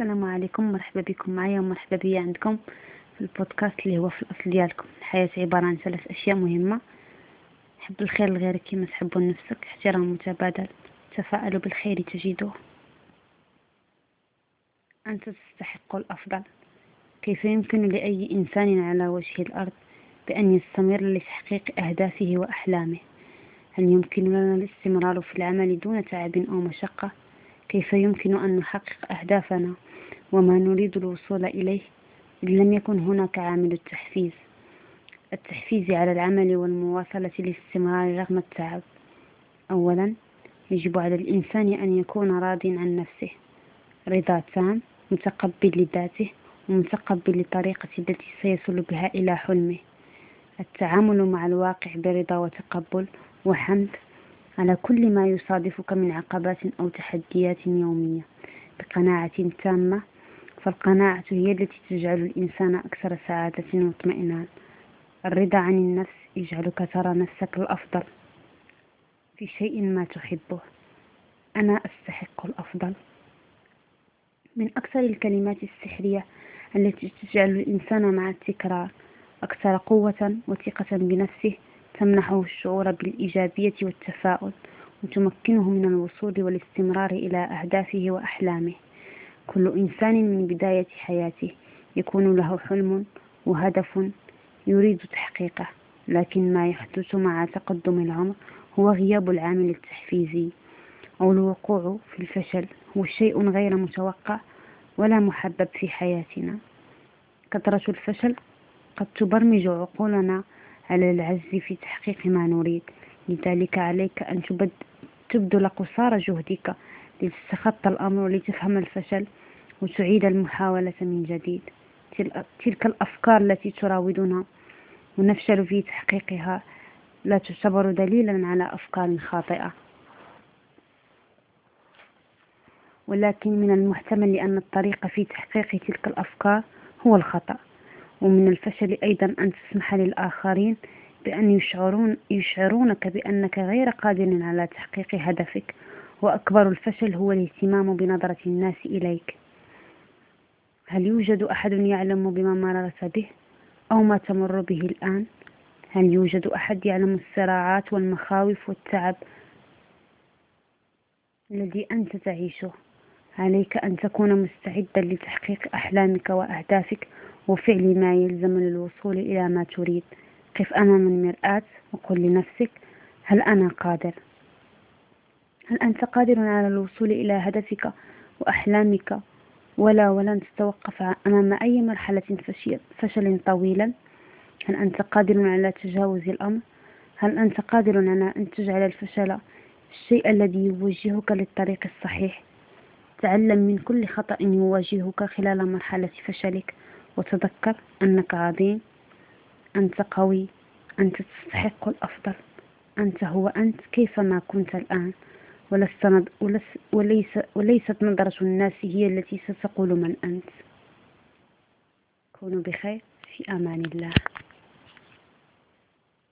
السلام عليكم. مرحبا بكم معايا ومرحبا بيا عندكم في البودكاست اللي هو في الأصل ديالكم. الحياة عبارة عن ثلاث أشياء مهمة. حب الخير لغيرك كما تحب لنفسك احترام متبادل. تفاءلوا بالخير تجدوه. أنت تستحق الأفضل. كيف يمكن لأي إنسان على وجه الأرض بأن يستمر لتحقيق أهدافه وأحلامه؟ هل يمكن لنا الاستمرار في العمل دون تعب أو مشقة؟ كيف يمكن أن نحقق أهدافنا؟ وما نريد الوصول إليه إن لم يكن هناك عامل التحفيز التحفيز على العمل والمواصلة للاستمرار رغم التعب. أولا يجب على الإنسان أن يكون راض عن نفسه. رضا تام متقبل لذاته ومتقبل للطريقة التي سيصل بها إلى حلمه. التعامل مع الواقع برضا وتقبل وحمد على كل ما يصادفك من عقبات أو تحديات يومية. بقناعة تامة فالقناعة هي التي تجعل الإنسان أكثر سعادة واطمئنان. الرضا عن النفس يجعلك ترى نفسك الأفضل في شيء ما تحبه. أنا أستحق الأفضل. من أكثر الكلمات السحرية التي تجعل الإنسان مع التكرار أكثر قوة وثقة بنفسه تمنحه الشعور بالإيجابية والتفاؤل وتمكنه من الوصول والاستمرار إلى أهدافه وأحلامه. كل إنسان من بداية حياته يكون له حلم وهدف يريد تحقيقه لكن ما يحدث مع تقدم العمر هو غياب العامل التحفيزي أو الوقوع في الفشل هو شيء غير متوقع ولا محبب في حياتنا. كثرة الفشل قد تبرمج عقولنا على العجز في تحقيق ما نريد لذلك عليك أن تبذل قصارى جهدك لتتخطى الأمر ولتفهم الفشل وتعيد المحاولة من جديد. تلك الأفكار التي تراودنا ونفشل في تحقيقها لا تعتبر دليلا على أفكار خاطئة. ولكن من المحتمل أن الطريق في تحقيق تلك الأفكار هو الخطأ. ومن الفشل أيضا أن تسمح للآخرين بأن يشعرون يشعرونك بأنك غير قادر على تحقيق هدفك وأكبر الفشل هو الاهتمام بنظرة الناس إليك. هل يوجد أحد يعلم بما مررت به أو ما تمر به الآن؟ هل يوجد أحد يعلم الصراعات والمخاوف والتعب الذي أنت تعيشه؟ عليك أن تكون مستعدا لتحقيق أحلامك وأهدافك وفعل ما يلزم للوصول إلى ما تريد. قف أمام المرآة وقل لنفسك هل أنا قادر؟ هل أنت قادر على الوصول إلى هدفك وأحلامك. ولا ولن تتوقف أمام أي مرحلة فشل طويلا. هل أنت قادر على تجاوز الأمر؟ هل أنت قادر على أن تجعل الفشل الشيء الذي يوجهك للطريق الصحيح؟ تعلم من كل خطأ يواجهك خلال مرحلة فشلك. وتذكر أنك عظيم. أنت قوي. أنت تستحق الأفضل. أنت هو أنت كيفما كنت الآن. وليس وليست نظرة الناس هي التي ستقول من أنت. كونوا بخير في أمان الله.